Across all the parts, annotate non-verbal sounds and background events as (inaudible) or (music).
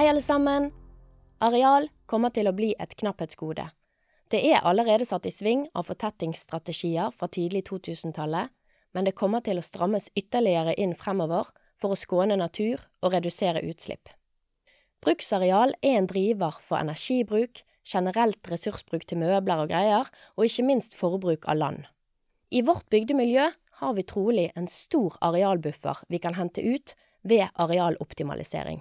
Hei, alle sammen. Areal kommer til å bli et knapphetsgode. Det er allerede satt i sving av fortettingsstrategier fra tidlig 2000-tallet, men det kommer til å strammes ytterligere inn fremover for å skåne natur og redusere utslipp. Bruksareal er en driver for energibruk, generelt ressursbruk til møbler og greier, og ikke minst forbruk av land. I vårt bygdemiljø har vi trolig en stor arealbuffer vi kan hente ut ved arealoptimalisering.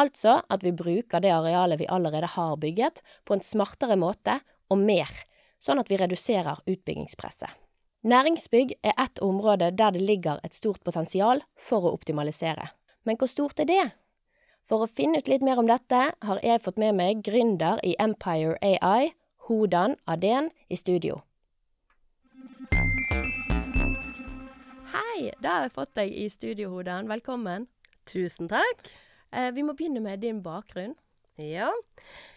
Altså at vi bruker det arealet vi allerede har bygget, på en smartere måte og mer, sånn at vi reduserer utbyggingspresset. Næringsbygg er ett område der det ligger et stort potensial for å optimalisere. Men hvor stort er det? For å finne ut litt mer om dette, har jeg fått med meg gründer i Empire AI, Hodan Aden, i studio. Hei, da har jeg fått deg i studio, Hodan. Velkommen. Tusen takk. Eh, vi må begynne med din bakgrunn. Ja.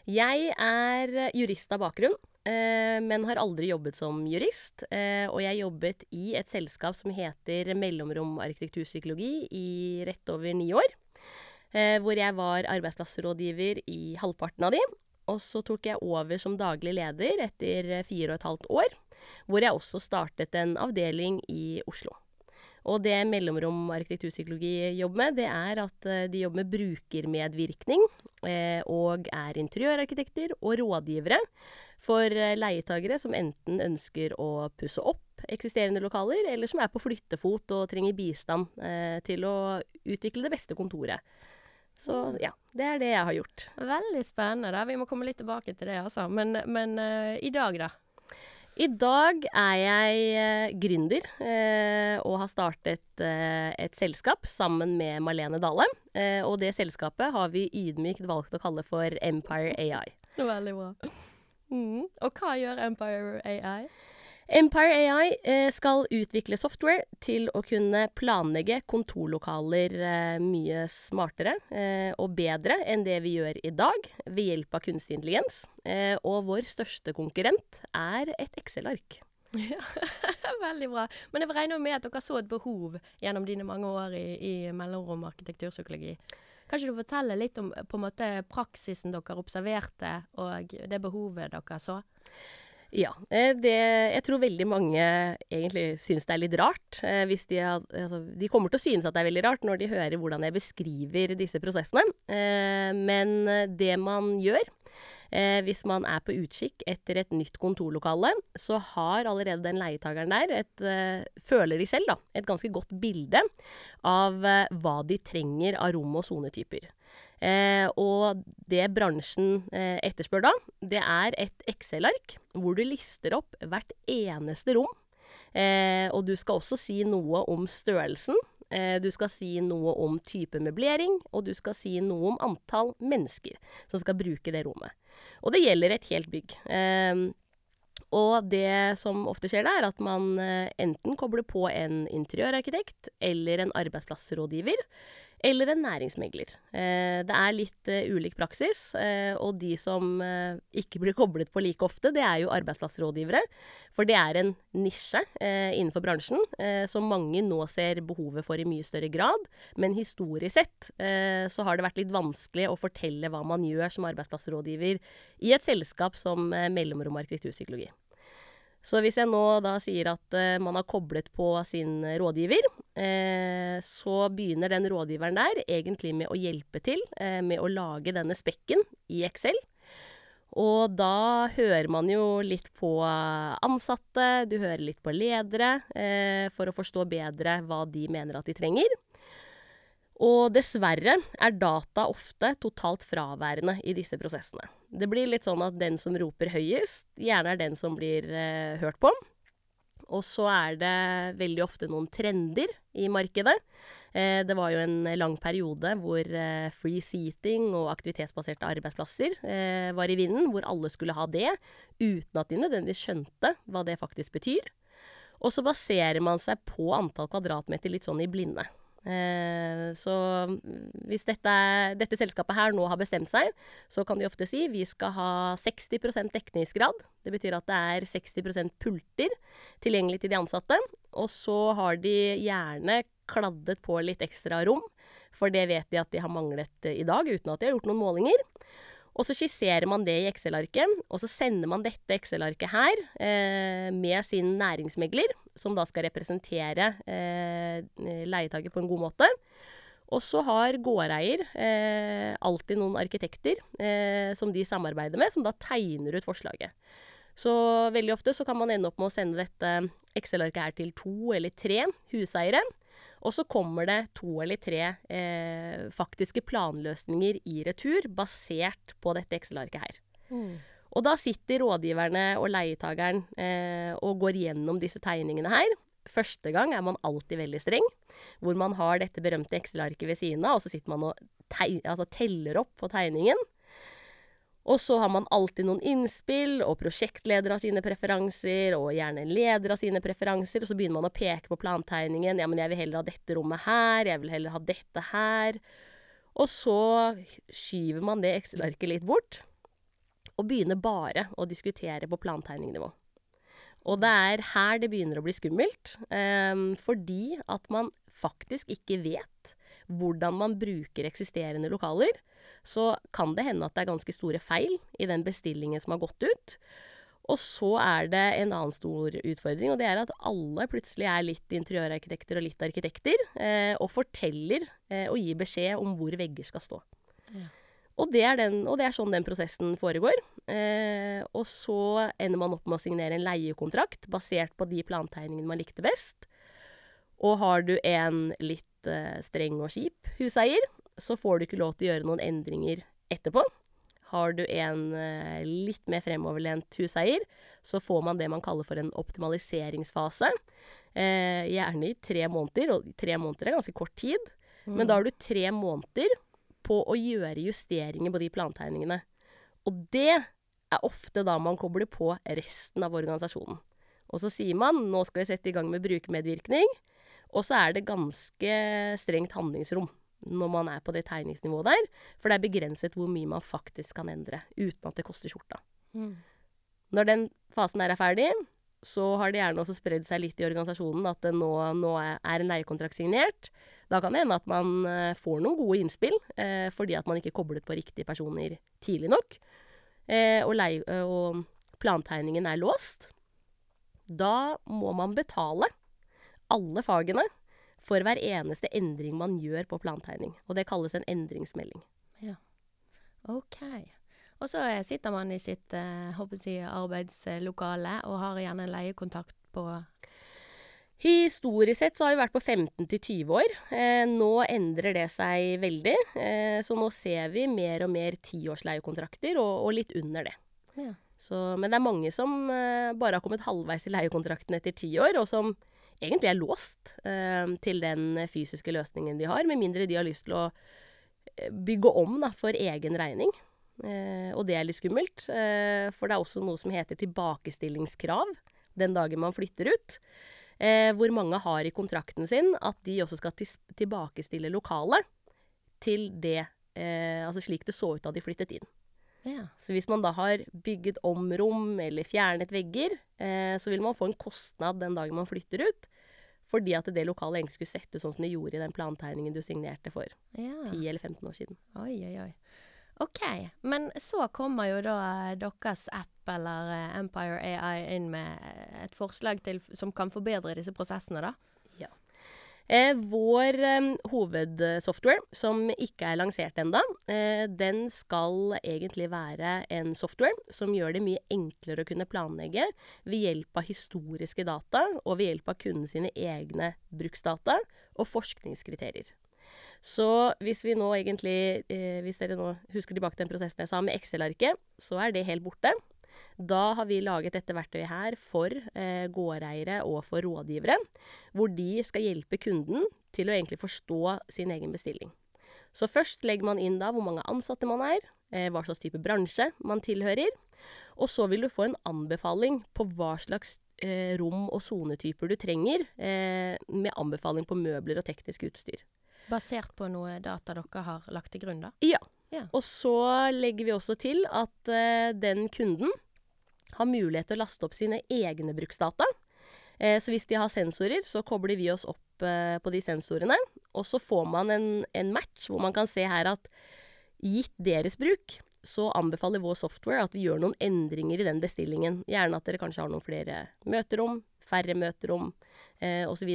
Jeg er jurist av bakgrunn, eh, men har aldri jobbet som jurist. Eh, og jeg jobbet i et selskap som heter Mellomrom arkitekturpsykologi i rett over ni år. Hvor jeg var arbeidsplassrådgiver i halvparten av de. Og så tok jeg over som daglig leder etter fire og et halvt år, hvor jeg også startet en avdeling i Oslo. Og det Mellomrom arkitekturpsykologi jobber med, det er at eh, de jobber med brukermedvirkning, eh, og er interiørarkitekter og rådgivere for leietagere som enten ønsker å pusse opp eksisterende lokaler, eller som er på flyttefot og trenger bistand til å utvikle det beste kontoret. Så ja, det er det jeg har gjort. Veldig spennende. Vi må komme litt tilbake til det, altså. Men, men uh, i dag, da? I dag er jeg uh, gründer uh, og har startet et selskap sammen med Malene Dale. og det selskapet har vi ydmykt valgt å kalle for Empire AI. Veldig bra. Mm. Og hva gjør Empire AI? Empire AI eh, skal utvikle software til å kunne planlegge kontorlokaler eh, mye smartere eh, og bedre enn det vi gjør i dag, ved hjelp av kunstig intelligens. Og vår største konkurrent er et Excel-ark. Ja, (laughs) veldig bra. Men jeg regner med at dere så et behov gjennom dine mange år i, i mellomrom arkitekturpsykologi. Kan ikke du fortelle litt om måte, praksisen dere observerte, og det behovet dere så? Ja. Eh, det, jeg tror veldig mange egentlig syns det er litt rart. Eh, hvis de, altså, de kommer til å synes at det er veldig rart når de hører hvordan jeg beskriver disse prosessene. Eh, men det man gjør hvis man er på utkikk etter et nytt kontorlokale, så har allerede den leietageren der et, føler de selv, da, et ganske godt bilde av hva de trenger av rom- og sonetyper. Eh, og det bransjen eh, etterspør da, det er et Excel-ark hvor du lister opp hvert eneste rom. Eh, og du skal også si noe om størrelsen. Du skal si noe om type møblering, og du skal si noe om antall mennesker som skal bruke det rommet. Og det gjelder et helt bygg. Og det som ofte skjer da, er at man enten kobler på en interiørarkitekt eller en arbeidsplassrådgiver eller en næringsmegler. Eh, det er litt uh, ulik praksis, uh, og de som ikke blir koblet på like ofte, det er jo arbeidsplassrådgivere. For det er en nisje innenfor bransjen som mange nå ser behovet for i mye større grad. Men historisk sett så har det vært litt vanskelig å fortelle hva man gjør som arbeidsplassrådgiver i et selskap som Mellomrom arkitekturpsykologi. Så hvis jeg nå da sier at man har koblet på sin rådgiver, så begynner den rådgiveren der egentlig med å hjelpe til uh, med å lage denne spekken i Excel. Og da hører man jo litt på ansatte, du hører litt på ledere, for å forstå bedre hva de mener at de trenger. Og dessverre er data ofte totalt fraværende i disse prosessene. Det blir litt sånn at den som roper høyest, gjerne er den som blir eh, hørt på. Og så er det veldig ofte noen trender i markedet Eh, det var jo en lang periode hvor eh, free seating og aktivitetsbaserte arbeidsplasser eh, var i vinden, hvor alle skulle ha det, uten at de nødvendigvis skjønte hva det faktisk betyr. Og så baserer man seg på antall kvadratmeter litt sånn i blinde. Eh, så hvis dette, dette, selskapet her nå har bestemt seg, så kan de ofte si vi skal ha 60% dekningsgrad. Det betyr at det er 60% pulter tilgjengelig til de ansatte. Og så har de gjerne kladdet på litt ekstra rom, for det vet de at de har manglet i dag, uten at de har gjort noen målinger. Og så skisserer man det i Excel-arket, og så sender man dette Excel-arket her eh, med sin næringsmegler, som da skal representere eh, leietaker på en god måte. Og så har gårdeier eh, alltid noen arkitekter eh, som de samarbeider med, som da tegner ut forslaget. Så veldig ofte så kan man ende opp med å sende dette Excel-arket her til to eller tre huseiere. Og så kommer det to eller tre eh, faktiske planløsninger i retur basert på dette Excel-arket her. Mm. Og da sitter rådgiverne og leietakeren eh, og går gjennom disse tegningene her. Første gang er man alltid veldig streng, hvor man har dette berømte Excel-arket ved siden av, og så sitter man og altså teller opp på tegningen. Og så har man alltid noen innspill, og prosjektleder har sine preferanser, og gjerne leder har sine preferanser, og så begynner man å peke på plantegningen. Ja, men jeg vil heller ha dette rommet her, jeg vil heller ha dette her. Og så skyver man det Excel-arket litt bort, og begynner bare å diskutere på plantegningnivå. Og det er her det begynner å bli skummelt, um, fordi at man faktisk ikke vet hvordan man bruker eksisterende lokaler så kan det hende at det er ganske store feil i den bestillingen som har gått ut. Og så er det en annen stor utfordring, og det er at alle plutselig er litt interiørarkitekter og litt arkitekter, eh, og forteller eh, og gir beskjed om hvor vegger skal stå. Ja. Og, det den, og, det er sånn den prosessen foregår. Eh, og så ender man opp med å signere en leiekontrakt basert på de plantegningene man likte best. Og har du en litt eh, streng og kjip huseier, så får du ikke lov til å gjøre noen endringer etterpå. Har du en eh, litt mer fremoverlent huseier, så får man det man kaller for en optimaliseringsfase. Eh, gjerne i tre måneder, og tre måneder er ganske kort tid. Mm. Men da har du tre måneder på å gjøre justeringer på de plantegningene. Og det er ofte da man kobler på resten av organisasjonen. Og så sier man nå skal vi sette i gang med brukermedvirkning, og så er det ganske strengt handlingsrom når man er på det tegningsnivået der. For det er begrenset hvor mye man faktisk kan endre, uten at det koster skjorta. Mm. Når den fasen der er ferdig, så har det gjerne også spredd seg litt i organisasjonen at det nå, nå er en leiekontrakt signert. Da kan det hende at man uh, får noen gode innspill, eh, fordi at man ikke koblet på riktige personer tidlig nok. Eh, og, leie, og plantegningen er låst. Da må man betale alle fagene for hver eneste endring man gjør på plantegning. Og det kalles en endringsmelding. Ja. OK. Og så sitter man i sitt eh, jeg, arbeidslokale og har gjerne en leiekontakt på Historisk sett så har vi vært på 15 til 20 år. Eh, nå endrer det seg veldig. Eh, så nå ser vi mer og mer tiårsleiekontrakter, og, og litt under det. Ja. Så, men det er mange som eh, bare har kommet halvveis i leiekontrakten etter ti år, og som egentlig er låst eh, til den fysiske løsningen de har, med mindre de har lyst til å eh, bygge om da, for egen regning. Eh, og det er litt skummelt, eh, for det er også noe som heter tilbakestillingskrav den dagen man flytter ut. Eh, hvor mange har i kontrakten sin at de også skal tilbakestille lokalet til det eh, Altså slik det så ut da de flyttet inn. Ja. Så hvis man da har bygget om rom eller fjernet vegger, eh, så vil man få en kostnad den dagen man flytter ut. Fordi at det lokalet egentlig skulle sett ut sånn som det gjorde i den plantegningen du signerte for ja. 10 eller 15 år siden. Oi, oi, oi. OK. Men så kommer jo da deres app eller eh, Empire AI inn med et forslag til, som kan forbedre disse prosessene, da? Eh, vår hovedsoftware, som ikke er lansert ennå, eh, den skal egentlig være en software som gjør det mye enklere å kunne planlegge ved hjelp av historiske data og ved hjelp av kunden sine egne bruksdata og forskningskriterier. Så hvis vi nå egentlig, eh, hvis dere nå husker tilbake til den prosessen jeg sa med Excel-arket, så er det helt borte. Da har vi laget dette verktøyet her for eh, gårdeiere og for rådgivere, hvor de skal hjelpe kunden til å egentlig forstå sin egen bestilling. Så først legger man inn da hvor mange ansatte man er, eh, hva slags type bransje man tilhører, og så vil du få en anbefaling på hva slags eh, rom og sonetyper du trenger, eh, med anbefaling på møbler og teknisk utstyr. Basert på noe data dere har lagt til grunn, da? Ja. Ja. Og så legger vi også til at eh, den kunden har mulighet til å laste opp sine egne bruksdata. Eh, så hvis de har sensorer, så kobler vi oss opp eh, på de sensorene. Og så får man en, en match hvor man kan se her at gitt deres bruk, så anbefaler vår software at vi gjør noen endringer i den bestillingen. Gjerne at dere kanskje har noen flere møterom, færre møterom eh, osv.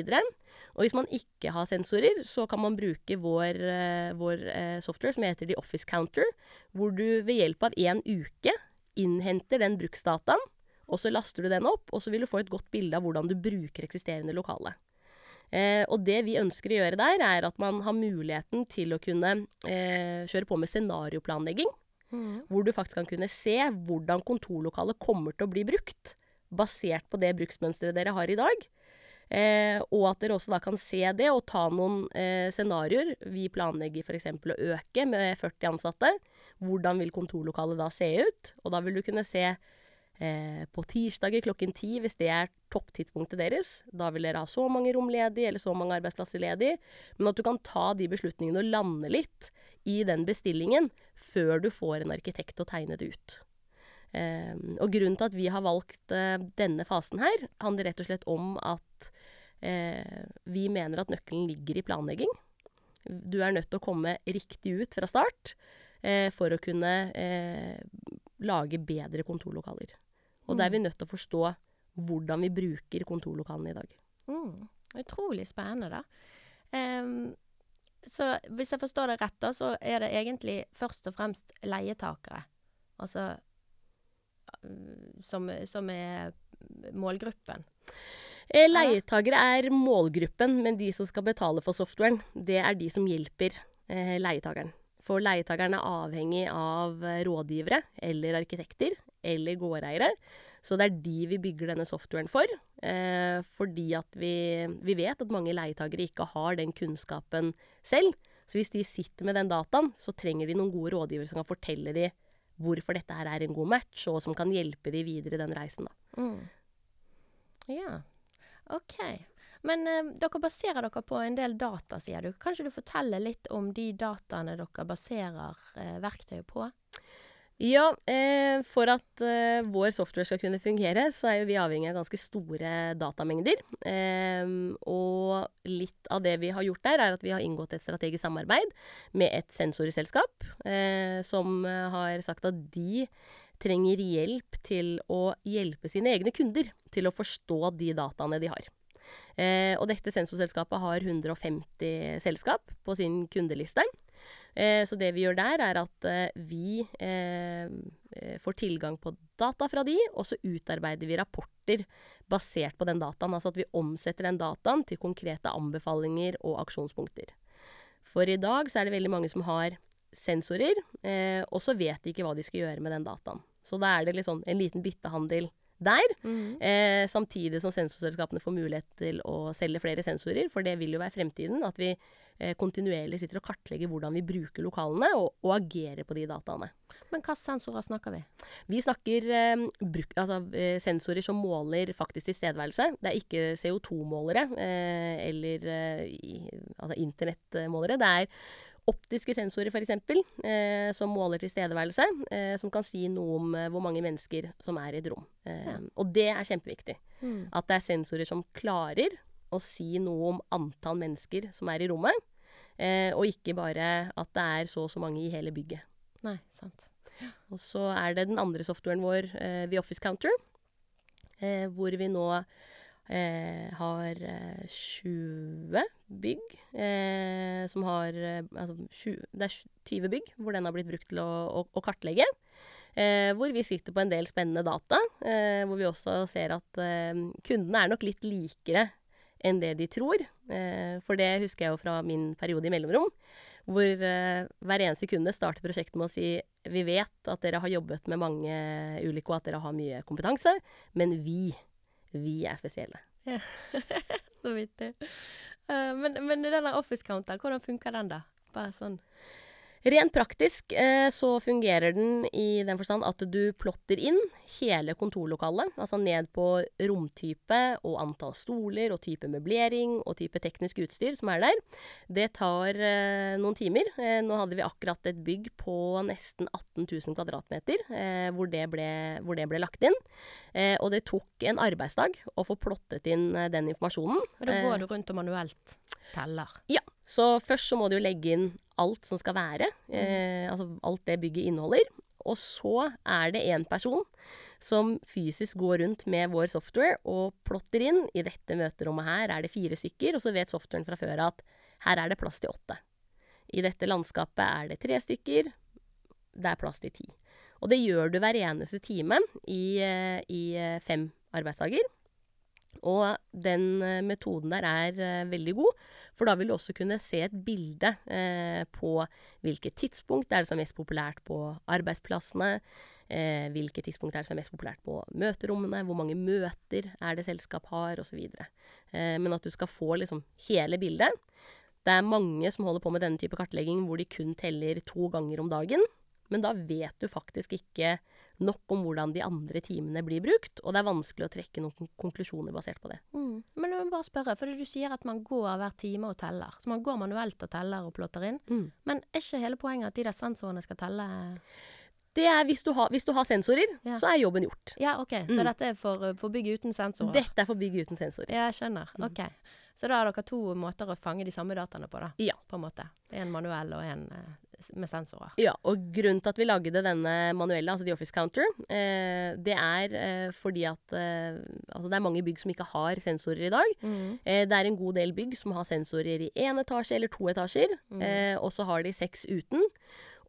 Og hvis man ikke har sensorer, så kan man bruke vår, eh, vår software som heter The Office Counter, hvor du ved hjelp av én uke innhenter den bruksdataen, og så laster du den opp, og så vil du få et godt bilde av hvordan du bruker eksisterende lokale. Eh, og det vi ønsker å gjøre der, er at man har muligheten til å kunne eh, kjøre på med scenarioplanlegging. Mm. Hvor du faktisk kan kunne se hvordan kontorlokalet kommer til å bli brukt, basert på det bruksmønsteret dere har i dag. Eh, og at dere også da kan se det og ta noen eh, scenarioer. Vi planlegger f.eks. å øke med 40 ansatte. Hvordan vil kontorlokalet da se ut? Og da vil du kunne se eh, på tirsdager klokken ti, hvis det er topptidspunktet deres. Da vil dere ha så mange rom ledig, eller så mange arbeidsplasser ledig. Men at du kan ta de beslutningene og lande litt i den bestillingen før du får en arkitekt å tegne det ut. Eh, og grunnen til at vi har valgt eh, denne fasen her, handler rett og slett om at eh, vi mener at nøkkelen ligger i planlegging. Du er nødt til å komme riktig ut fra start for å kunne eh, lage bedre kontorlokaler. Og da er vi nødt til å forstå hvordan vi bruker kontorlokalene i dag. Mm. Utrolig spennende, da. Um, så hvis jeg forstår det rett, da, så er det egentlig først og fremst leietakere. Altså mm, som, som er målgruppen. Eh, leietagere er målgruppen, men de som skal betale for softwaren, det er de som hjelper eh, leietageren. For leietageren er avhengig av eh, rådgivere eller arkitekter eller gårdeiere. Så det er de vi bygger denne softwaren for. Eh, fordi at vi, vi vet at mange leietagere ikke har den kunnskapen selv. Så hvis de sitter med den dataen, så trenger de noen gode rådgivere som kan fortelle dem hvorfor dette her er en god match, og som kan hjelpe dem videre i den reisen. Da. Mm. Ja, OK. Men eh, dere baserer dere på en del data, sier du. Kan ikke du fortelle litt om de dataene dere baserer eh, verktøyet på? Ja, eh, for at eh, vår software skal kunne fungere, så er vi avhengig av ganske store datamengder. Eh, og litt av det vi har gjort der, er at vi har inngått et strategisk samarbeid med et sensorselskap, eh, som eh, har sagt at de trenger hjelp til å hjelpe sine egne kunder til å forstå de dataene de har. Eh, og dette sensorselskapet har 150 selskap på sin kundeliste. Eh, så det vi gjør der, er at eh, vi får tilgang på data fra de, og så utarbeider vi rapporter basert på den dataen. Altså at vi omsetter den dataen til konkrete anbefalinger og aksjonspunkter. For i dag så er det veldig mange som har sensorer, eh, og så vet de ikke hva de skal gjøre med den dataen. Så da er det liksom en liten byttehandel der. Eh, samtidig som sensorselskapene får mulighet til å selge flere sensorer, for det vil jo være fremtiden. At vi eh, kontinuerlig sitter og kartlegger hvordan vi bruker lokalene, og, og agerer på de dataene. Men hvilke sensorer snakker vi? Vi snakker eh, bruk, altså, eh, sensorer som måler faktisk tilstedeværelse. Det er ikke CO2-målere eh, eller eh, altså internettmålere. Det er optiske sensorer f.eks., eh, som måler tilstedeværelse. Eh, som kan si noe om eh, hvor mange mennesker som er i et rom. Eh, Ja. Og det er kjempeviktig. Mm. At det er sensorer som klarer å si noe om antall mennesker som er i rommet. Eh, og ikke bare at det er så og så mange i hele bygget. Nei, sant. Og så er det den andre softwaren vår, eh, The Office Counter, eh, hvor vi nå har eh, 20 bygg eh, som har eh, Altså tju- det er 20 bygg hvor den har blitt brukt til å, å, å kartlegge. Eh, hvor vi sitter på en del spennende data, eh, hvor vi også ser at eh, kundene er nok litt likere enn det de tror. Eh, for det husker jeg jo fra min periode i mellomrom, Hvor eh, hver eneste kunde starter prosjektet med å si vi vet at dere har jobbet med mange ulike, og at dere har mye kompetanse, men vi, vi er spesielle. (laughs) Så vittig. Uh, men, men den der office counter, hvordan funker den da? Bare sånn Rent praktisk eh, så fungerer den i den forstand at du plotter inn hele kontorlokalet, altså ned på romtype og antall stoler og type møblering og type teknisk utstyr som er der. Det tar eh, noen timer. Eh, nå hadde vi akkurat et bygg på nesten 18 000 kvadratmeter eh, hvor det, ble, hvor, det ble, lagt inn. Eh, og det tok en arbeidsdag å få plottet inn eh, den informasjonen. Og da går du rundt og manuelt teller? Ja. Så først så må du jo legge inn alt som skal være. Eh, altså alt det bygget inneholder. Og så er det én person som fysisk går rundt med vår software og plotter inn. I dette møterommet her er det fire stykker, og så vet softwaren fra før at her er det plass til åtte. I dette landskapet er det tre stykker. Det er plass til ti. Og det gjør du hver eneste time i, eh, i eh, fem arbeidsdager. Og den eh, metoden der er veldig god, for da vil du også kunne se et bilde eh, på hvilket tidspunkt er det som er mest populært på arbeidsplassene, eh, hvilket tidspunkt er det som er mest populært på møterommene, hvor mange møter er det selskap har, osv. Eh, men at du skal få liksom hele bildet. Det er mange som holder på med denne type kartlegging hvor de kun teller to ganger om dagen. Men da vet du faktisk ikke nok om hvordan de andre timene blir brukt, og det er vanskelig å trekke noen konklusjoner basert på det. Mm. Men jeg må bare spørre, for du sier at man går hver time og teller. Så man går manuelt og teller og plotter inn. Mm. Men er ikke hele poenget at de der sensorene skal telle det er hvis du har, hvis du har sensorer, ja. så er jobben gjort. Ja, ok. Så mm. dette er for, for bygg uten sensorer? Dette er for bygg uten sensorer. Ja, jeg skjønner. Mm. Ok. Så da har dere to måter å fange de samme dataene på, da? Ja. På en måte. En manuell og en uh, med sensorer. Ja, og grunnen til at vi lagde denne manuelle, altså The Office Counter, eh, det er eh, fordi at eh, Altså, det er mange bygg som ikke har sensorer i dag. Mm. Eh, det er en god del bygg som har sensorer i én etasje eller to etasjer, mm. Eh, og så har de seks uten.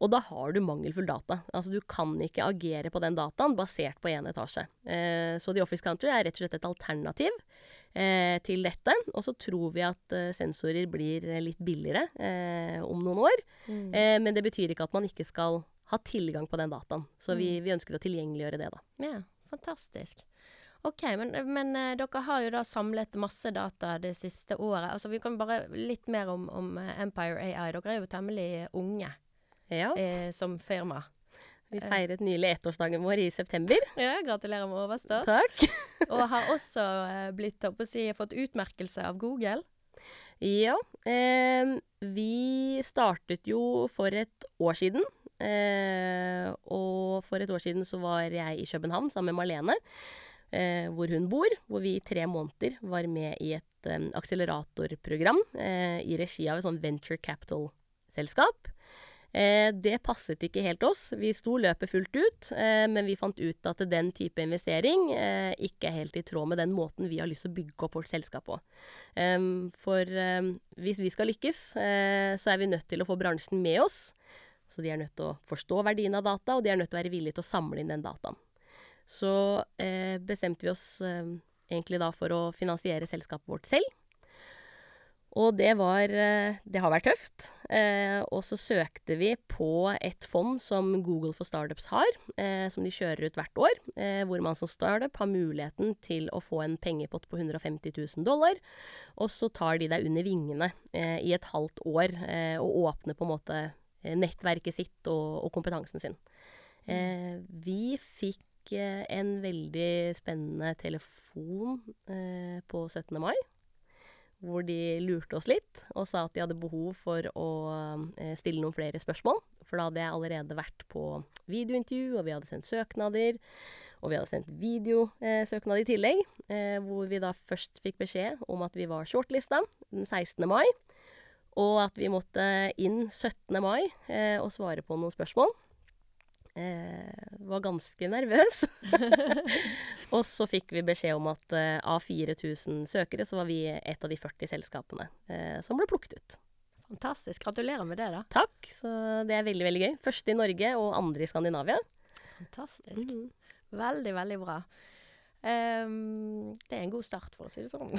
Og da har du mangelfull data. Altså du kan ikke agere på den dataen basert på én etasje. Eh, så The Office Counter er rett og slett et alternativ til dette. Og så tror vi at eh, sensorer blir litt billigere eh, om noen år. Mm. Eh, men det betyr ikke at man ikke skal ha tilgang på den dataen. Så vi, mm. vi ønsker å tilgjengeliggjøre det, da. Ja, fantastisk. OK, men, men uh, dere har jo da samlet masse data det siste året. Altså, Vi kan bare litt mer om, om Empire AI. Dere er jo temmelig unge ja. eh, som firma. Vi eh. feiret nylig ettårsdagen vår i september. (laughs) Ja, Gratulerer med overstått. Takk. (laughs) og har også eh, blitt, å si, fått utmerkelse av Google. Ja. Eh, vi startet jo for et år siden. Eh, og for et år siden så var jeg i København sammen med Marlene, eh, hvor hun bor. Hvor vi i tre måneder var med i et eh, akseleratorprogram i regi av et sånn venture capital-selskap. Eh, det passet ikke helt oss. Vi sto løpet fullt ut, eh, men vi fant ut at den type investering eh, ikke er helt i tråd med den måten vi har lyst til å bygge opp vårt selskap på. Um, for um, hvis vi skal lykkes, så er vi nødt til å få bransjen med oss. Så de er nødt til å forstå verdien av data, og de er nødt til å være villige til å samle inn den dataen. Så bestemte vi oss egentlig da for å finansiere selskapet vårt selv. Og det var eh, Det har vært tøft. Eh, og så søkte vi på et fond som Google for Startups har, eh, som de kjører ut hvert år. Hvor man som startup har muligheten til å få en pengepott på 150 000 dollar. Og så tar de deg under vingene i et halvt år og åpner på en måte nettverket sitt og, og kompetansen sin. Vi fikk en veldig spennende telefon på 17. mai hvor de lurte oss litt og sa at de hadde behov for å eh, stille noen flere spørsmål. For da hadde jeg allerede vært på videointervju, og vi hadde sendt søknader. Og vi hadde sendt videosøknad eh, i tillegg, eh, hvor vi da først fikk beskjed om at vi var shortlista den 16. mai. Og at vi måtte inn 17. mai og svare på noen spørsmål. Eh, var ganske nervøs. (laughs) og så fikk vi beskjed om at eh, av 4000 søkere, så var vi et av de 40 selskapene eh, som ble plukket ut. Fantastisk. Gratulerer med det, da. Takk. Så det er veldig, veldig gøy. Første i Norge og andre i Skandinavia. Fantastisk. Mm. Veldig, veldig bra. Um, det er en god start, for å si det sånn.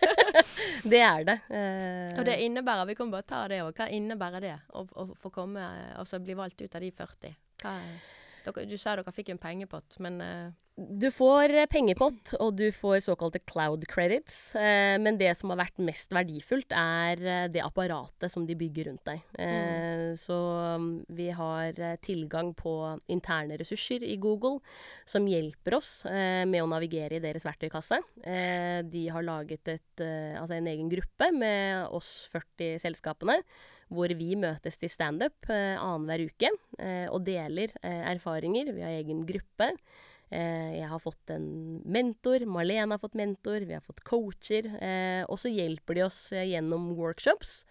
(laughs) det er det. Uh, Og det innebærer, vi kan bare ta det òg, hva innebærer det å, å få komme, altså bli valgt ut av de 40? Dere, du sa dere fikk en pengepott, men uh... Du får eh, pengepott, og du får såkalte cloud credits. Uh, men det som har vært mest verdifullt, er det apparatet som de bygger rundt deg. Eh, Så um, vi har tilgang på interne ressurser i Google som hjelper oss med å navigere i deres verktøykasse. De har laget et, altså en egen gruppe med oss 40 selskapene. Hvor vi møtes til standup eh, annenhver uke eh, og deler eh, erfaringer. Vi har egen gruppe. Eh, jeg har fått en mentor, Marlene har fått mentor, vi har fått coacher. Eh, og så hjelper de oss eh, gjennom workshops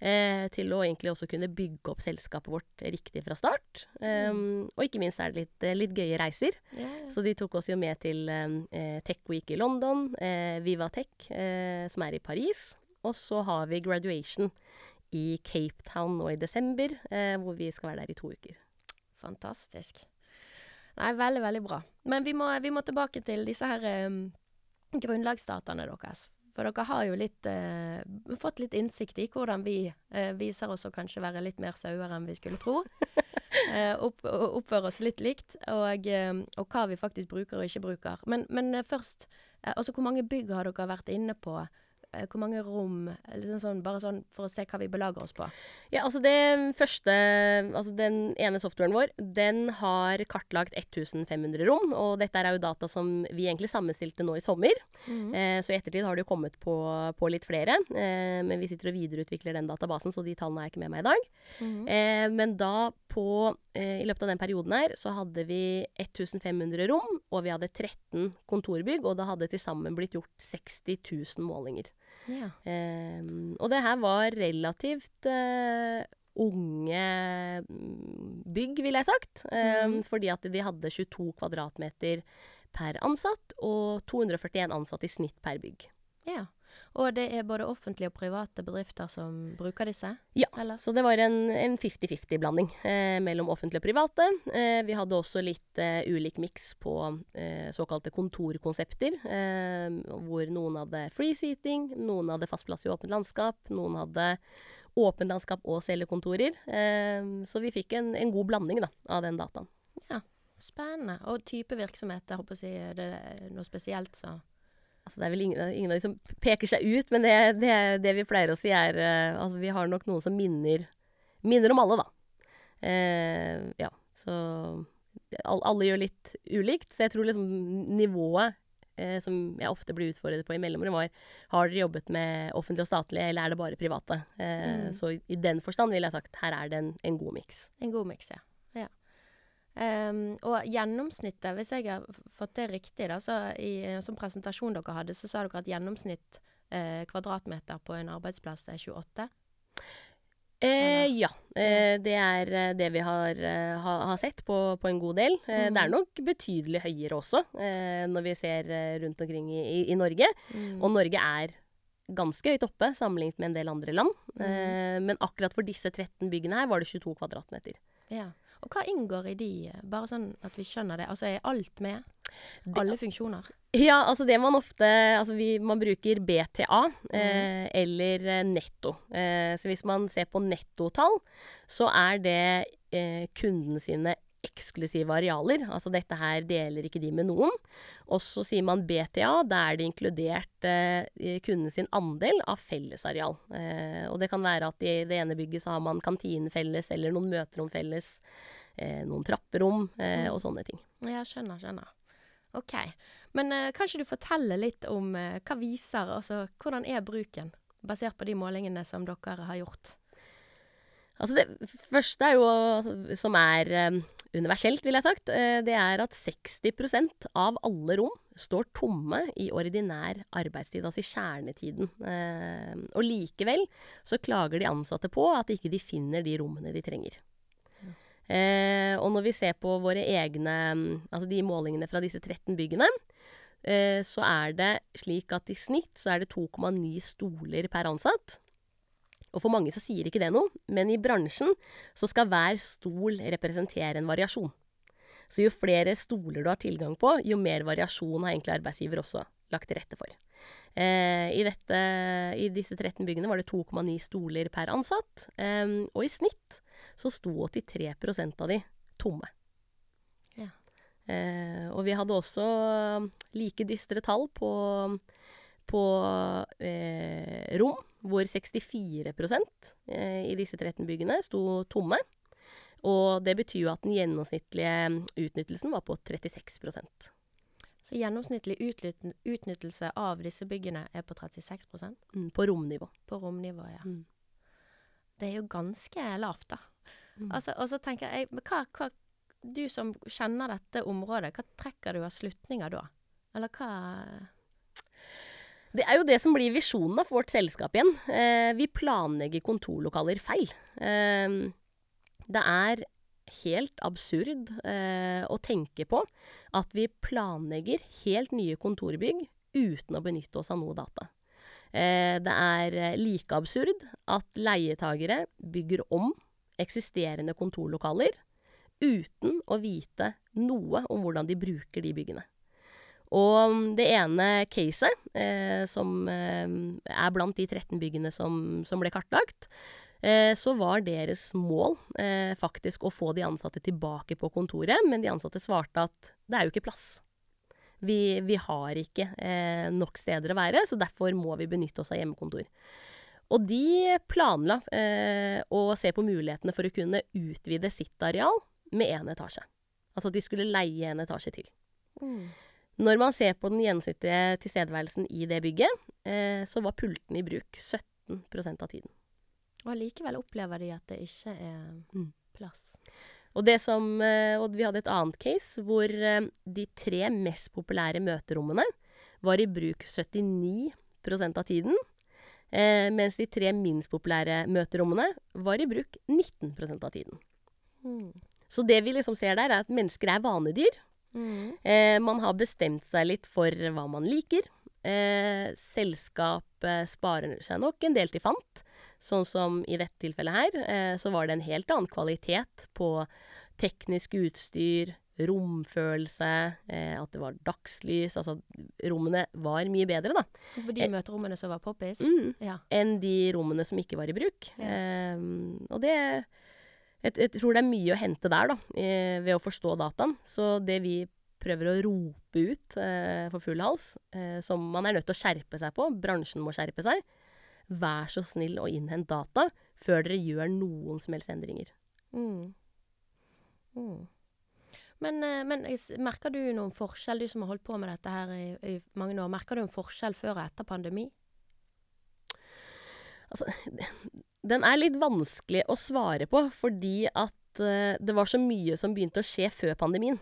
eh, til å egentlig også kunne bygge opp selskapet vårt riktig fra start. Um, Og ikke minst er det litt, litt gøye reiser. ja. Så de tok oss jo med til Tech Week i London, eh, Viva Tech, eh, som er i Paris. Og så har vi graduation i Cape Town nå i desember, eh, hvor vi skal være der i to uker. Fantastisk. Nei, veldig, veldig bra. Men vi må, vi må tilbake til disse her um, grunnlagsdataene deres. For dere har jo litt, eh, fått litt innsikt i hvordan vi eh, viser oss å kanskje være litt mer sauer enn vi skulle tro. (laughs) eh, opp, og oppfører oss litt likt, og, eh, og hva vi faktisk bruker og ikke bruker. Men, men først, altså hvor mange bygg har dere vært inne på? Eh, hvor mange rom? Liksom sånn, bare sånn for å se hva vi belager oss på. Ja, altså det første Altså den ene softwaren vår, den har kartlagt 1500 rom. Og dette er jo data som vi egentlig sammenstilte nå i sommer. Eh, så i ettertid har det jo kommet på, på litt flere. Eh, men vi sitter og videreutvikler den databasen, så de tallene er ikke med meg i dag. Eh, men da på eh, I løpet av den perioden her så hadde vi 1500 rom, og vi hadde 13 kontorbygg, og det hadde til sammen blitt gjort 60 000 målinger. Ja. Eh, og det her var relativt eh, unge mm, bygg, ville jeg sagt. Eh, Fordi at vi hadde 22 kvadratmeter per ansatt, og 241 ansatte i snitt per bygg. Ja. Og det er både offentlige og private bedrifter som bruker disse? Ja, Eller? så det var en en 50-50-blanding eh, mellom offentlige og private. Eh, vi hadde også litt eh, ulik miks på eh, såkalte kontorkonsepter, eh, hvor noen hadde free seating, noen hadde fast plass i åpent landskap, noen hadde åpent landskap og cellekontorer. Eh, så vi fikk en, en god blanding da, av den dataen. Ja, spennende. Og type virksomhet, jeg håper å si er noe spesielt, så Altså, det er vel ingen, ingen av de som peker seg ut, men det, det, det vi pleier å si er uh, Altså, vi har nok noen som minner, minner om alle, da. Uh, ja, så all, Alle gjør litt ulikt, så jeg tror liksom nivået uh, som jeg ofte blir utfordret på i mellomrom, var Har dere jobbet med offentlig og statlig, eller er det bare private? Mm. Så i, i den forstand ville jeg sagt her er det en, en god miks. en god miks, ja. Ehm, og gjennomsnittet, hvis jeg har fått det riktig, da, så i en sånn presentasjon dere hadde, så sa dere at gjennomsnitt eh, kvadratmeter på en arbeidsplass er 28? Eh, ja. Eh, det er eh, det vi har, eh, ha, har sett på, på en god del. Eh, Det er nok betydelig høyere også, eh, når vi ser eh, rundt omkring i, i, i Norge. Og Norge er ganske høyt oppe sammenlignet med en del andre land. Eh, men akkurat for disse 13 byggene her var det 22 kvadratmeter. Ja. Og hva inngår i de, bare sånn at vi skjønner det? Altså er alt med? Alle funksjoner? Ja, altså det man ofte Altså vi, man bruker BTA eh, eller eh, netto. Eh, så hvis man ser på nettotall, så er det eh, kunden sine eksklusive arealer. Altså dette her deler ikke de med noen. Og så sier man BTA, da er det inkludert eh, kunden sin andel av fellesareal. Eh, og det kan være at i det ene bygget så har man kantinen felles, eller noen møterom felles, eh, noen trapperom eh, og sånne ting. Ja, skjønner, skjønner. OK. Men eh, kan ikke du fortelle litt om eh, hva viser, altså hvordan er bruken, basert på de målingene som dere har gjort? Altså det første er jo, altså, som er eh, universelt, vil jeg sagt, eh, det er at 60% av alle rom står tomme i ordinær arbeidstid, altså i kjernetiden. Eh, og likevel så klager de ansatte på at ikke de finner de rommene de trenger. Ja. og når vi ser på våre egne, altså de målingene fra disse 13 byggene, eh, så er det slik at i snitt så er det 2,9 stoler per ansatt. Og for mange så sier ikke det noe, men i bransjen så skal hver stol representere en variasjon. Så jo flere stoler du har tilgang på, jo mer variasjon har egentlig arbeidsgiver også. lagt til rette for. Eh, i, dette, I disse 13 byggene var det 2,9 stoler per ansatt, eh, og i snitt så sto 83% av de tomme. Ja. Eh, og vi hadde også like dystre tall på, på eh, rom, hvor 64 eh, i disse 13 byggene sto tomme. Og det betyr jo at den gjennomsnittlige utnyttelsen var på 36% Så gjennomsnittlig utnyttelse av disse byggene er på 36 mm, på romnivå. på romnivå, ja. Mm. Det er jo ganske lavt, da. Mm. Altså, og så tenker jeg, men hva, hva Du som kjenner dette området, hva trekker du av slutninger da? Eller hva Det er jo det som blir visjonen for vårt selskap igjen. Eh, vi planlegger kontorlokaler feil. Eh, det er helt absurd eh, å tenke på at vi planlegger helt nye kontorbygg uten å benytte oss av noe data. Eh, det er eh, like absurd at leietagere bygger om eksisterende kontorlokaler uten å vite noe om hvordan de bruker de byggene. Og mm, det ene caset, eh, som eh, er blant de 13 byggene som, som ble kartlagt, eh, så var deres mål faktisk å få de ansatte tilbake på kontoret, men de ansatte svarte at det er jo ikke plass. Vi, vi har ikke nok steder å være, så derfor må vi benytte oss av hjemmekontor. Og de planla eh, å se på mulighetene for å kunne utvide sitt areal med én etasje. Altså at de skulle leie en etasje til. Når man ser på den gjennomsnittlige tilstedeværelsen i det bygget, eh, så var pulten i bruk 17% av tiden. Og allikevel opplever de at det ikke er Mm. plass. Og, det som, eh, og vi hadde et annet case hvor eh, de tre mest populære møterommene var i bruk 79% av tiden, eh, mens de tre minst populære møterommene var i bruk 19% av tiden. Mm. Så det vi liksom ser der, er at mennesker er vanedyr. Mm. Eh, man har bestemt seg litt for hva man liker. Eh, selskapet sparer seg nok en del til fant. Sånn som i dette tilfellet her, eh, så var det en helt annen kvalitet på teknisk utstyr, romfølelse, eh, at det var dagslys. Altså, rommene var mye bedre, da, For de møterommene som var poppis? mm, Ja. enn de rommene som ikke var i bruk. Ja. Eh, og det jeg, jeg tror det er mye å hente der, da, eh, ved å forstå dataen. Så det vi prøver å rope ut eh, for full hals, eh, som man er nødt til å skjerpe seg på, bransjen må skjerpe seg, vær så snill å innhente data før dere gjør noen som helst endringer. Mm. Mm. Men, eh, men merker du noen forskjell, du som har holdt på med dette her i, i mange år, merker du en forskjell før og etter pandemi? Altså, (laughs) den er litt vanskelig å svare på, fordi at eh, det var så mye som begynte å skje før pandemien.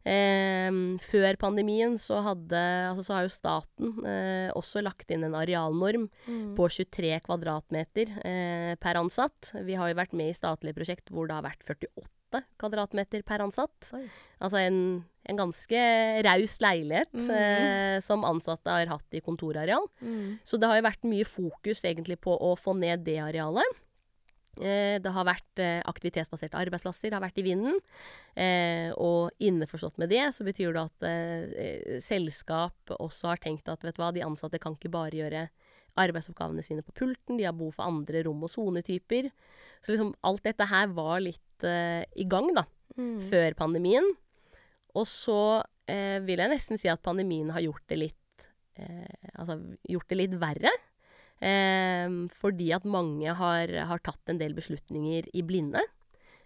Eh, før pandemien så, hadde, altså, så har jo staten eh, også lagt inn en arealnorm Mm. på 23 kvadratmeter eh, per ansatt. Vi har jo vært med i statlige prosjekt hvor det har vært 48 kvadratmeter per ansatt. Oi. Altså en, en ganske raus leilighet mm. eh, som ansatte har hatt i kontorareal. Mm. Så det har jo vært mye fokus egentlig på å få ned det arealet. Eh, det har vært eh, aktivitetsbaserte arbeidsplasser, har vært i vinden. Eh, og innforstått med det, så betyr det at eh, selskap også har tenkt at vet du hva, de ansatte kan ikke bare gjøre arbeidsoppgavene sine på pulten, de har behov for andre rom- og sonetyper. Så liksom alt dette her var litt eh, i gang, da Mm. før pandemien. Og så eh, vil jeg nesten si at pandemien har gjort det litt eh, Altså gjort det litt verre. Eh, fordi at mange har, har tatt en del beslutninger i blinde.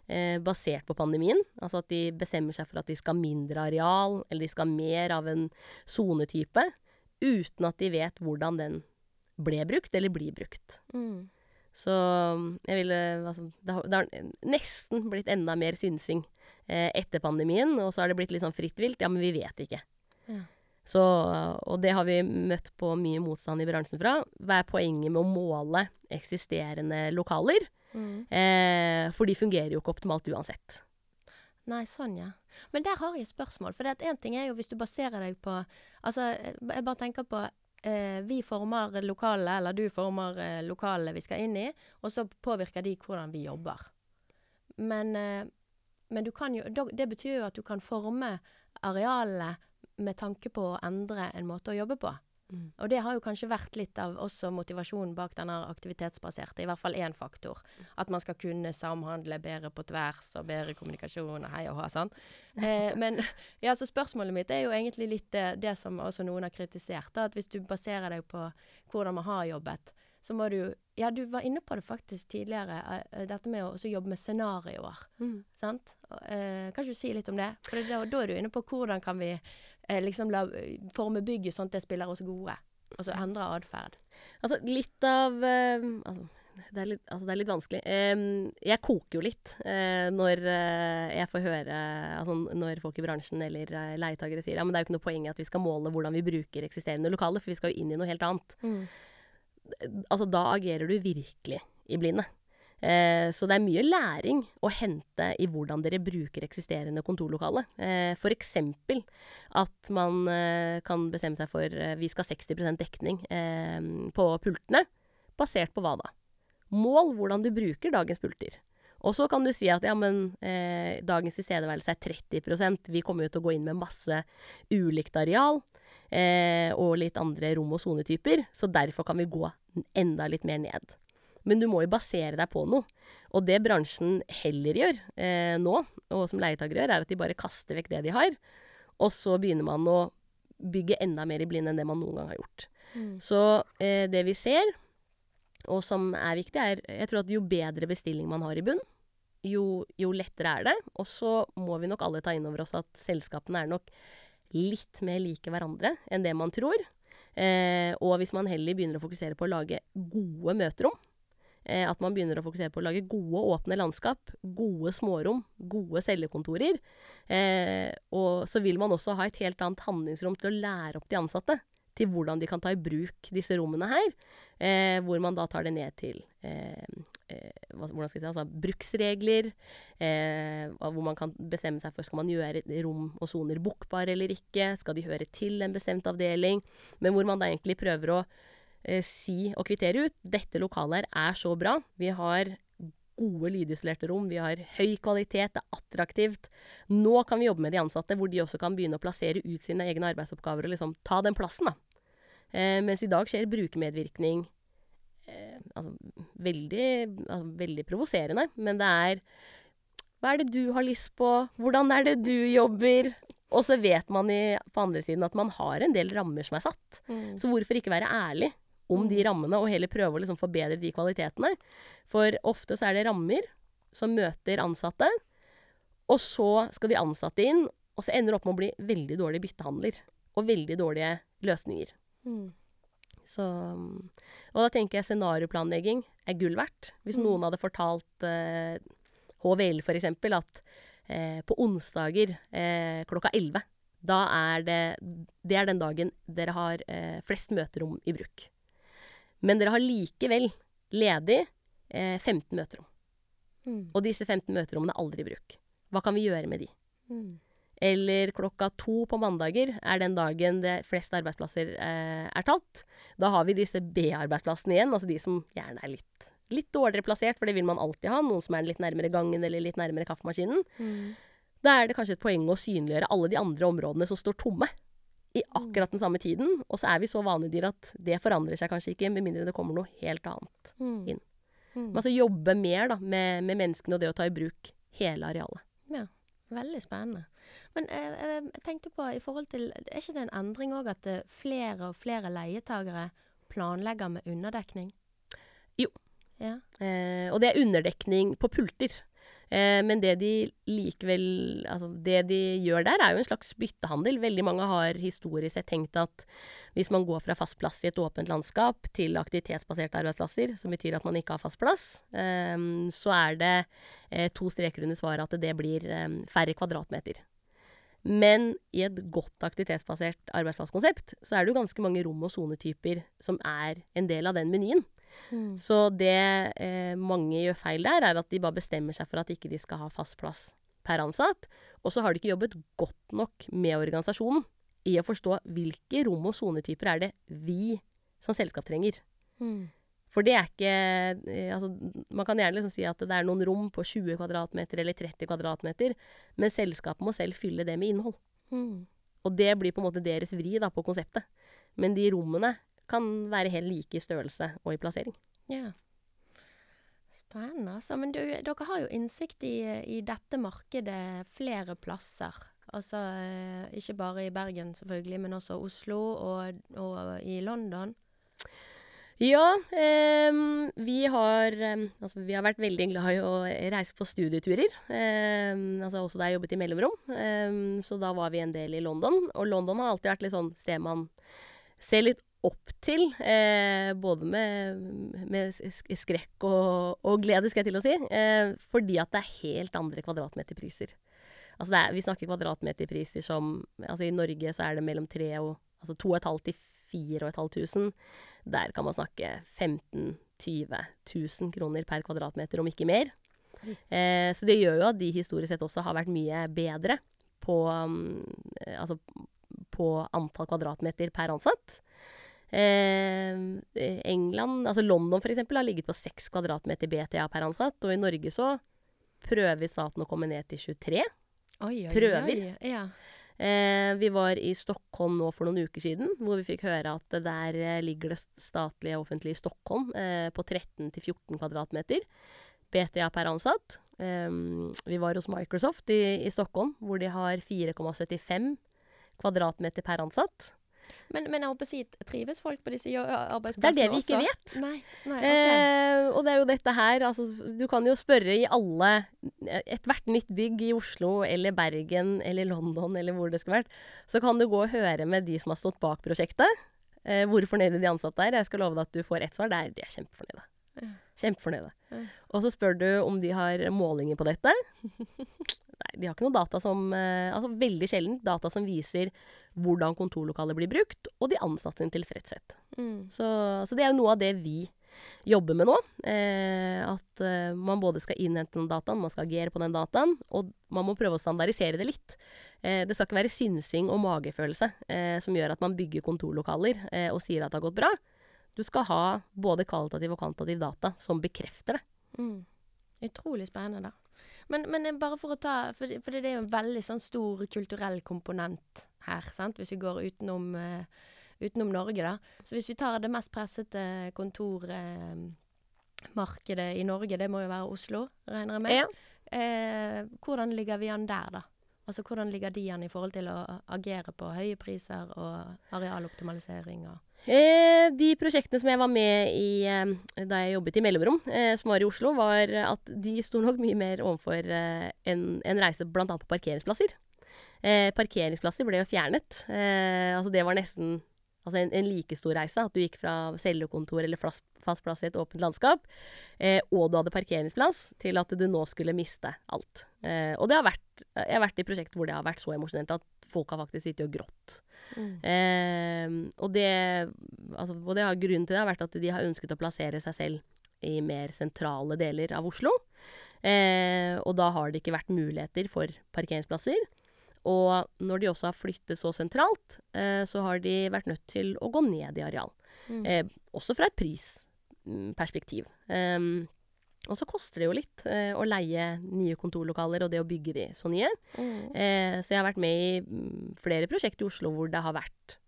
Eh, basert på pandemien. Altså at de bestemmer seg for at de skal ha mindre areal, eller de skal ha mer av en sonetype. Uten at de vet hvordan den ble brukt, eller blir brukt. Mm. Så jeg ville Altså, det har, det har nesten blitt enda mer synsing etter pandemien, og så har det blitt litt sånn fritt vilt. Ja, men vi vet ikke. Ja. Så, og det har vi møtt på mye motstand i bransjen fra. Hva er poenget med å måle eksisterende lokaler? Mm. Eh, for de fungerer jo ikke optimalt uansett. Nei, sånn, ja. Men der har jeg et spørsmål. For én ting er jo hvis du baserer deg på Altså, jeg bare tenker på eh, Vi former lokalene, eller du former eh, lokalene vi skal inn i, og så påvirker de hvordan vi jobber. Men, eh, men du kan jo Det betyr jo at du kan forme arealene med tanke på å endre en måte å jobbe på. Mm. Og det har jo kanskje vært litt av også motivasjonen bak denne aktivitetsbaserte, i hvert fall én faktor. At man skal kunne samhandle bedre på tvers og bedre kommunikasjon og hei og hå. Sånn. Eh, men ja, så spørsmålet mitt er jo egentlig litt det, det som også noen har kritisert. Da, at hvis du baserer deg på hvordan man har jobbet, så må du Ja, du var inne på det faktisk tidligere, eh, dette med å jobbe med scenarioer. Mm. Sant? Eh, kan ikke du si litt om det? For da, da er du inne på hvordan kan vi eh, liksom la, forme bygget sånn at det spiller oss gode. Altså endre atferd. Altså, litt av eh, altså, det er litt, altså, det er litt vanskelig. Jeg koker jo litt eh, når eh, jeg får høre Altså når folk i bransjen eller uh, leietagere sier ja, men det er jo ikke noe poeng i at vi skal måle hvordan vi bruker eksisterende lokaler, for vi skal jo inn i noe helt annet. Altså, da agerer du virkelig i blinde. Eh, så det er mye læring å hente i hvordan dere bruker eksisterende kontorlokale. Eh, eksempel at man eh, kan bestemme seg for eh, vi skal ha 60% dekning eh, på pultene. Basert på hva da? Mål hvordan du bruker dagens pulter. Og så kan du si at ja, men eh, dagens tilstedeværelse er 30% Vi kommer jo til å gå inn med masse ulikt areal. Eh, og litt andre rom- og sonetyper. Så derfor kan vi gå enda litt mer ned. Men du må jo basere deg på noe. Og det bransjen heller gjør eh, nå, og som leietagere gjør, er at de bare kaster vekk det de har. Og så begynner man å bygge enda mer i blinde enn det man noen gang har gjort. Så eh, det vi ser, og som er viktig, er Jeg tror at jo bedre bestilling man har i bunn, jo, jo lettere er det. Og så må vi nok alle ta inn over oss at selskapene er nok litt mer like hverandre enn det man tror. Eh, og hvis man heller begynner å fokusere på å lage gode møterom, eh, at man begynner å fokusere på å lage gode, åpne landskap, gode smårom, gode cellekontorer, eh, og så vil man også ha et helt annet handlingsrom til å lære opp de ansatte til hvordan de kan ta i bruk disse rommene her. Eh, hvor man da tar det ned til eh, eh, hvordan skal jeg si, altså, bruksregler. Eh, hvor man kan bestemme seg for skal man gjøre rom og soner bokbare eller ikke. Skal de høre til en bestemt avdeling? Men hvor man da egentlig prøver å eh, si og kvittere ut dette lokalet her er så bra. Vi har gode lydisolerte rom, vi har høy kvalitet, det er attraktivt. Nå kan vi jobbe med de ansatte, hvor de også kan begynne å plassere ut sine egne arbeidsoppgaver og liksom ta den plassen, da. Eh, mens i dag skjer brukermedvirkning eh, altså, veldig, altså, veldig provoserende, men det er Hva er det du har lyst på? Hvordan er det du jobber? Og så vet man i, på andre siden at man har en del rammer som er satt. Så hvorfor ikke være ærlig om de rammene, og heller prøve å liksom forbedre de kvalitetene? For ofte så er det rammer som møter ansatte, og så skal de ansatte inn, og så ender det opp med å bli veldig dårlige byttehandler. Og veldig dårlige løsninger. Mm. Så, og da tenker jeg scenarioplanlegging er gull verdt. Hvis Mm. noen hadde fortalt eh, HVL eksempel at eh, på onsdager eh, klokka 11, da er det Det er den dagen dere har eh, flest møterom i bruk. Men dere har likevel ledig eh, 15 møterom. Mm. Og disse 15 møterommene er aldri i bruk. Hva kan vi gjøre med de? Mm. Eller klokka to på mandager er den dagen det flest arbeidsplasser eh, er tatt. Da har vi disse B-arbeidsplassene igjen, altså de som gjerne er litt, litt dårligere plassert, for det vil man alltid ha. Noen som er litt nærmere gangen eller litt nærmere kaffemaskinen. Mm. Da er det kanskje et poeng å synliggjøre alle de andre områdene som står tomme. I akkurat den samme tiden. Og så er vi så vanedyr at det forandrer seg kanskje ikke, med mindre det kommer noe helt annet. Mm. Inn. Mm. Men altså jobbe mer da, med, med menneskene og det å ta i bruk hele arealet. Ja, veldig spennende. Men jeg, jeg, jeg tenkte på i forhold til Er ikke det en endring òg at eh, flere og flere leietagere planlegger med underdekning? Jo. Ja. Eh, og det er underdekning på pulter. Eh, men det de likevel Altså, det de gjør der, er jo en slags byttehandel. Veldig mange har historisk sett tenkt at hvis man går fra fast plass i et åpent landskap til aktivitetsbaserte arbeidsplasser, som betyr at man ikke har fast plass, eh, så er det eh, to streker under svaret at det blir færre kvadratmeter. Men i et godt aktivitetsbasert arbeidsplasskonsept, så er det jo ganske mange rom og sonetyper som er en del av den menyen. Mm. Så det eh, mange gjør feil der, er at de bare bestemmer seg for at ikke de skal ha fast plass per ansatt. Og så har de ikke jobbet godt nok med organisasjonen i å forstå hvilke rom og sonetyper er det vi som selskap trenger. Mm. For det er ikke eh, altså, Man kan gjerne liksom si at det er noen rom på 20 kvm eller 30 kvm, men selskapet må selv fylle det med innhold. Mm. og det blir på en måte deres vri da, på konseptet. Men de rommene kan være helt like i størrelse og i plassering. Ja. Spennende, altså. Men du, dere har jo innsikt i, i dette markedet flere plasser. Altså eh, ikke bare i Bergen, selvfølgelig, men også Oslo og, og i London. Ja, eh, vi har eh, Altså, vi har vært veldig glad i å reise på studieturer. Eh, altså også da jeg jobbet i mellomrom. så da var vi en del i London. Og London har alltid vært litt sånn sted man ser litt opp til. Eh, både med, med skrekk og, og, glede, skal jeg til å si. Eh, fordi at det er helt andre kvadratmeterpriser. Altså er, vi snakker kvadratmeterpriser som Altså i Norge så er det mellom tre og Altså 2500 til 4500. Der kan man snakke 15 20 000 kroner per kvadratmeter, om ikke mer. Eh, så det gjør jo at de historisk sett også har vært mye bedre på um, Altså på antall kvadratmeter per ansatt. Eh, England, altså London for eksempel, har ligget på 6 kvadratmeter BTA per ansatt. Og i Norge så prøver staten å komme ned til 23. Oi, oi, prøver. Oi, ja. Eh, vi var i Stockholm nå for noen uker siden, hvor vi fikk høre at der eh, ligger det statlige offentlige i Stockholm eh, på 13-14 kvadratmeter. BTA per ansatt. Eh, vi var hos Microsoft i, i Stockholm, hvor de har 4,75 kvadratmeter per ansatt. Men, men jeg håper å si, trives folk på disse arbeidsplassene også? Det er det vi ikke vet. Nei, nei, okay. eh, og det er jo dette her altså, Du kan jo spørre i alle Ethvert nytt bygg i Oslo eller Bergen eller London eller hvor det skulle vært, så kan du gå og høre med de som har stått bak prosjektet. Eh, hvor fornøyde de ansatte er. Jeg skal love deg at du får ett svar. Det er, de er kjempefornøyde. Ja. Kjempefornøyde. Ja. Og så spør du om de har målinger på dette. (laughs) De har ikke noe data som eh, Altså veldig sjelden data som viser hvordan kontorlokalet blir brukt, og de ansatte sin tilfredshet. Mm. Så, så, det er jo noe av det vi jobber med nå. Eh, at eh, man både skal innhente den dataen, man skal agere på den dataen, og man må prøve å standardisere det litt. Eh, det skal ikke være synsing og magefølelse eh, som gjør at man bygger kontorlokaler eh, og sier at det har gått bra. Du skal ha både kvalitativ og kvantitativ data som bekrefter det. Mm. Utrolig spennende. Men, men, bare for å ta For, for det er jo en veldig sånn stor kulturell komponent her, sant? hvis vi går utenom, uh, utenom Norge, da. Så hvis vi tar det mest pressete kontormarkedet uh, i Norge, det må jo være Oslo, regner jeg med. Ja. Uh, hvordan ligger vi an der, da? Altså hvordan ligger de an i forhold til å agere på høye priser og arealoptimalisering og Eh, de prosjektene som jeg var med i eh, da jeg jobbet i mellomrom, eh, som var i Oslo, var at de sto nok mye mer overfor eh, en, en, reise bl.a. på parkeringsplasser. Eh, parkeringsplasser ble jo fjernet. Eh, altså det var nesten altså en, en, like stor reise. At du gikk fra cellekontor eller fast, fast plass i et åpent landskap, og du hadde parkeringsplass, til at du nå skulle miste alt. og det har vært, jeg har vært i prosjekter hvor det har vært så emosjonelt at folk har faktisk sittet og grått. Mm. Eh, og, det, altså, og det har grunnen til det har vært at de har ønsket å plassere seg selv i mer sentrale deler av Oslo. Eh, og da har det ikke vært muligheter for parkeringsplasser. Og når de også har flyttet så sentralt, eh, så har de vært nødt til å gå ned i areal. Mm. Eh, også fra et prisperspektiv. Um, og så koster det jo litt eh, å leie nye kontorlokaler og det å bygge de så nye. Mm. Eh, så jeg har vært med i mm, flere prosjekter i Oslo hvor det har vært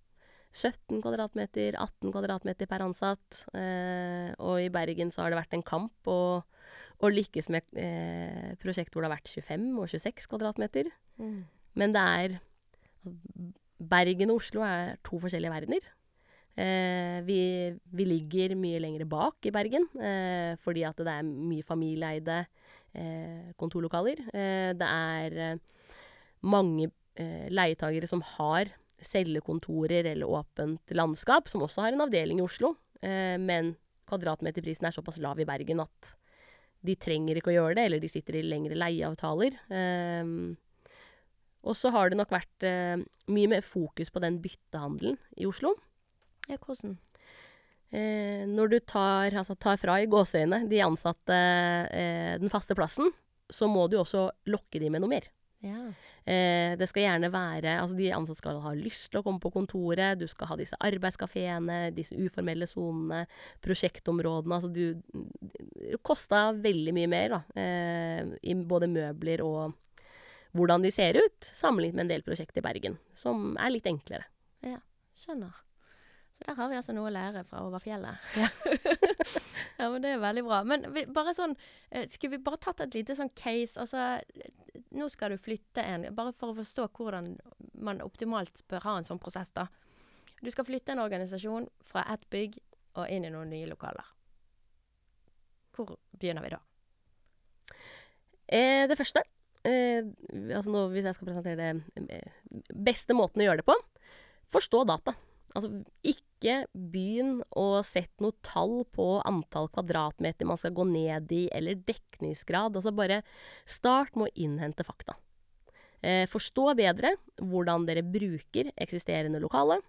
17 kvadratmeter, 18 kvadratmeter per ansatt. Eh, og i Bergen så har det vært en kamp å, å lykkes med eh, prosjekt hvor det har vært 25 og 26 kvadratmeter. Mm. Men det er altså, Bergen og Oslo er to forskjellige verdener. Eh, vi, vi, ligger mye lenger bak i Bergen, eh, fordi at det er mye familieeide eh, kontorlokaler. Det er mange leietagere som har cellekontorer eller åpent landskap, som også har en avdeling i Oslo. men kvadratmeterprisen er såpass lav i Bergen at de trenger ikke å gjøre det, eller de sitter i lengre leieavtaler. og så har det nok vært mye mer fokus på den byttehandelen i Oslo. Ja, hvordan? Eh, når du tar, altså tar fra i gåseøyne de ansatte eh, den faste plassen, så må du også lokke de med noe mer. Ja. Eh, det skal gjerne være Altså, de ansatte skal ha lyst til å komme på kontoret, du skal ha disse arbeidskafeene, disse uformelle sonene, prosjektområdene Altså, du Det kosta veldig mye mer, da, eh, i både møbler og hvordan de ser ut, sammenlignet med en del prosjekt i Bergen, som er litt enklere. Ja, Skjønner. Så der har vi altså noe å lære fra over fjellet. (laughs) Ja, men det er veldig bra. Men vi, bare sånn eh, Skulle vi bare tatt et lite sånn case? Altså, eh, nå skal du flytte en Bare for å forstå hvordan man optimalt bør ha en sånn prosess, da. Du skal flytte en organisasjon fra ett bygg og inn i noen nye lokaler. Hvor begynner vi da? Eh, det første eh, altså nå, Hvis jeg skal presentere det eh, beste måten å gjøre det på forstå data. Altså ikke begynn å sette noe tall på antall kvadratmeter man skal gå ned i, eller dekningsgrad. Altså bare start med å innhente fakta. Eh, forstå bedre hvordan dere bruker eksisterende lokale.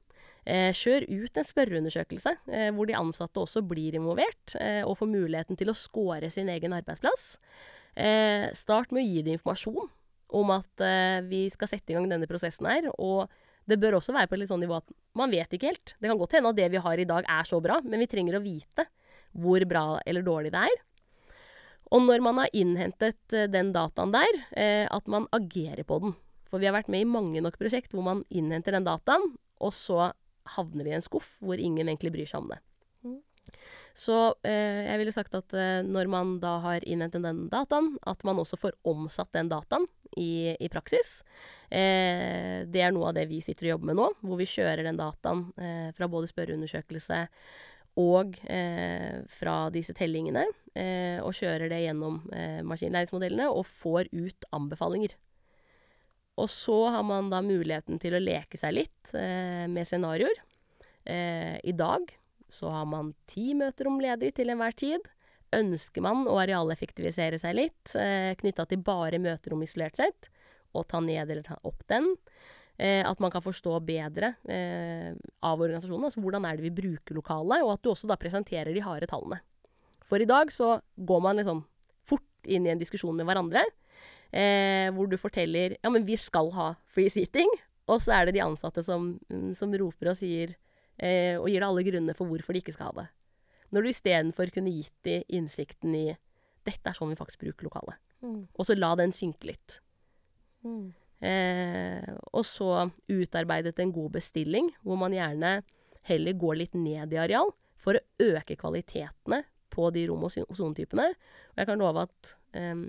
Eh, kjør ut en spørreundersøkelse eh, hvor de ansatte også blir involvert, eh, og får muligheten til å score sin egen arbeidsplass. Eh, start med å gi dem informasjon om at eh, vi skal sette i gang denne prosessen her, og det bør også være på et litt sånn nivå at man vet ikke helt. Det kan godt hende at det vi har i dag er så bra, men vi trenger å vite hvor bra eller dårlig det er. Og når man har innhentet eh, den dataen der, eh, at man agerer på den. For vi har vært med i mange nok prosjekt hvor man innhenter den dataen, og så havner det i en skuff hvor ingen egentlig bryr seg om det. Mm. Så eh, jeg ville sagt at når man da har innhentet den dataen, at man også får omsatt den dataen i, i praksis. Eh, det er noe av det vi sitter og jobber med nå, hvor vi kjører den dataen eh, fra både spørreundersøkelse og eh, fra disse tellingene, eh, og kjører det gjennom eh, maskinlæringsmodellene og får ut anbefalinger. Og så har man da muligheten til å leke seg litt eh, med scenarioer. I dag så har man ti møter om ledig til enhver tid. Ønsker man å arealeffektivisere seg litt, eh, knytta til bare møterom isolert sett, og ta ned eller ta opp den? Eh, at man kan forstå bedre eh, av organisasjonen, altså hvordan er det vi bruker lokalet, og at du også da presenterer de harde tallene. For i dag så går man liksom fort inn i en diskusjon med hverandre, eh, hvor du forteller ja, men vi skal ha free seating, og så er det de ansatte som, som roper og sier eh, og gir deg alle grunnene for hvorfor de ikke skal ha det. Når du istedenfor kunne gitt de innsikten i dette er sånn vi faktisk bruker lokalet. Mm. Og så la den synke litt. Mm. Eh, og så utarbeidet en god bestilling, hvor man gjerne heller går litt ned i areal for å øke kvalitetene på de rom- og sonetypene. Og jeg kan love at eh,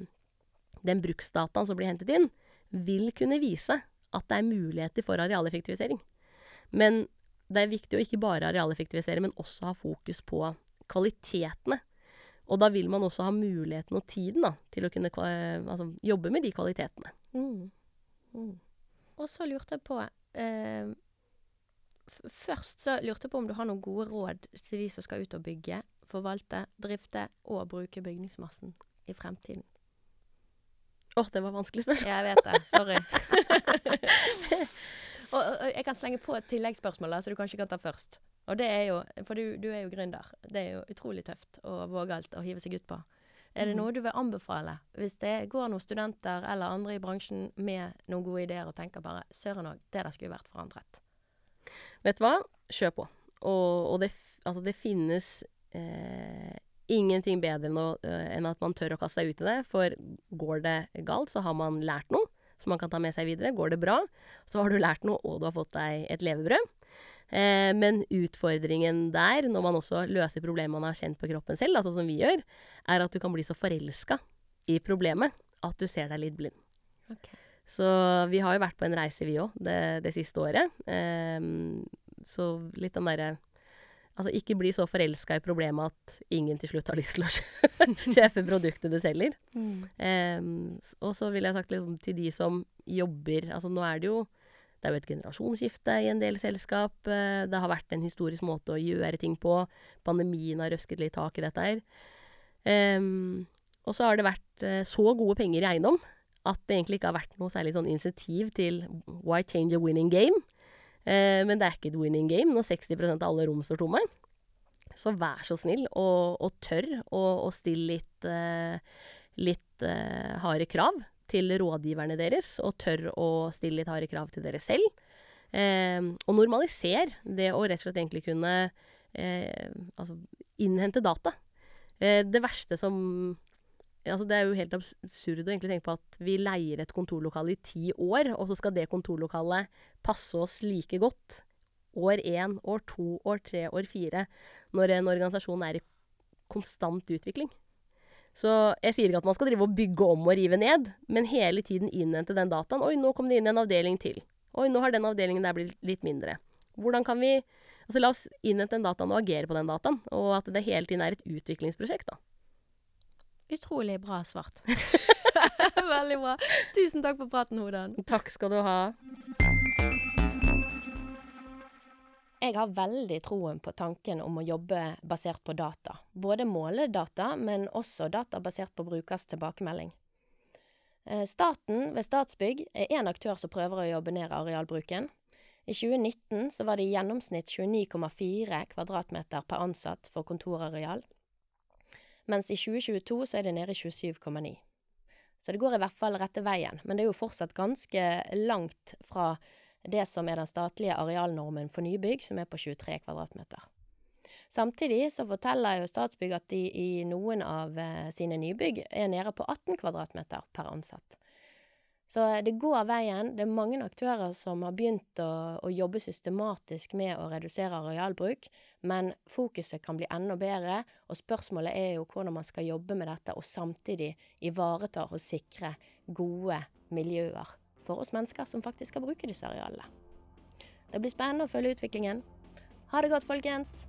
den bruksdataen som blir hentet inn, vil kunne vise at det er muligheter for arealeffektivisering. Men det er viktig å ikke bare arealeffektivisere, men også ha fokus på kvalitetene. Og da vil man også ha muligheten og tiden da, til å kunne altså, jobbe med de kvalitetene. Mm. Mm. Og så lurte jeg på eh, Først så lurte jeg på om du har noen gode råd til de som skal ut og bygge, forvalte, drifte og bruke bygningsmassen i fremtiden. Åh, oh, det var vanskelig spørsmål. Jeg vet det. Sorry. (laughs) og, og, jeg kan slenge på et tilleggsspørsmål, så du kanskje kan ta først. Og det er jo, For du, du er jo gründer. Det er jo utrolig tøft og vågalt å hive seg ut på. Er det mhm. noe du vil anbefale hvis det går noen studenter eller andre i bransjen med noen gode ideer og tenker bare søren òg, det der skulle vært forandret? Vet du hva? Kjør på. Og, og det, altså det, finnes eh, ingenting bedre enn, å, uh, enn at man tør å kaste seg ut i det. For går det galt, så har man lært noe som man kan ta med seg videre. Går det bra, så har du lært noe, og du har fått deg et levebrød. Eh, men utfordringen der, når man også løser problemer man har kjent på kroppen selv, altså som vi gjør, er at du kan bli så forelska i problemet at du ser deg litt blind. Okay. Så vi har jo vært på en reise, vi òg, det, det, siste året. Eh, så litt den derre Altså, ikke bli så forelska i problemet at ingen til slutt har lyst til å (laughs) kjøpe produktet du selger. Mm. Um, og så ville jeg sagt liksom, til de som jobber Altså, nå er det jo det er jo et generasjonsskifte i en del selskap. Eh, det har vært en historisk måte å gjøre ting på. Pandemien har røsket litt tak i dette her. Um, og så har det vært uh, så gode penger i eiendom at det egentlig ikke har vært noe særlig sånn insentiv til why change a winning game? Uh, men det er ikke et winning game når 60% av alle rom står tomme. Så vær så snill og, og tørr å stille litt, uh, litt harde krav til rådgiverne deres, og tør å stille litt harde krav til dere selv. Eh, og normaliser det å rett og slett egentlig kunne eh, altså innhente data. Eh, det verste som altså Det er jo helt absurd å egentlig tenke på at vi leier et kontorlokale i ti år, og så skal det kontorlokalet passe oss like godt år én, år to, år tre, år fire, når en organisasjon er i konstant utvikling. Så jeg sier ikke at man skal drive og bygge om og rive ned, men hele tiden innhente den dataen. Oi, nå kom det inn en avdeling til. Oi, nå har den avdelingen der blitt litt mindre. Hvordan kan vi Altså la oss innhente den dataen og agere på den dataen, og at det hele tiden er et utviklingsprosjekt, da. Utrolig bra svart. (laughs) (laughs) Veldig bra. Tusen takk for praten, Hodan. Takk skal du ha. Jeg har veldig troen på tanken om å jobbe basert på data. Både måledata, men også data basert på brukers tilbakemelding. Eh, staten ved Statsbygg er én aktør som prøver å jobbe ned arealbruken. I 2019 så var det i gjennomsnitt 29,4 kvadratmeter per ansatt for kontorareal, mens i 2022 så er det nede i 27,9. Så det går i hvert fall rette veien, men det er jo fortsatt ganske langt fra det som er den statlige arealnormen for nybygg, som er på 23 kvadratmeter. Samtidig så forteller jo Statsbygg at de i noen av eh, sine nybygg er nede på 18 kvadratmeter per ansatt. Så det går veien. Det er mange aktører som har begynt å, å, jobbe systematisk med å redusere arealbruk, men fokuset kan bli enda bedre, og spørsmålet er jo hvordan man skal jobbe med dette og samtidig ivareta og sikre gode miljøer for oss mennesker som faktisk skal bruke disse arealene. Det blir spennende å følge utviklingen. Ha det godt, folkens!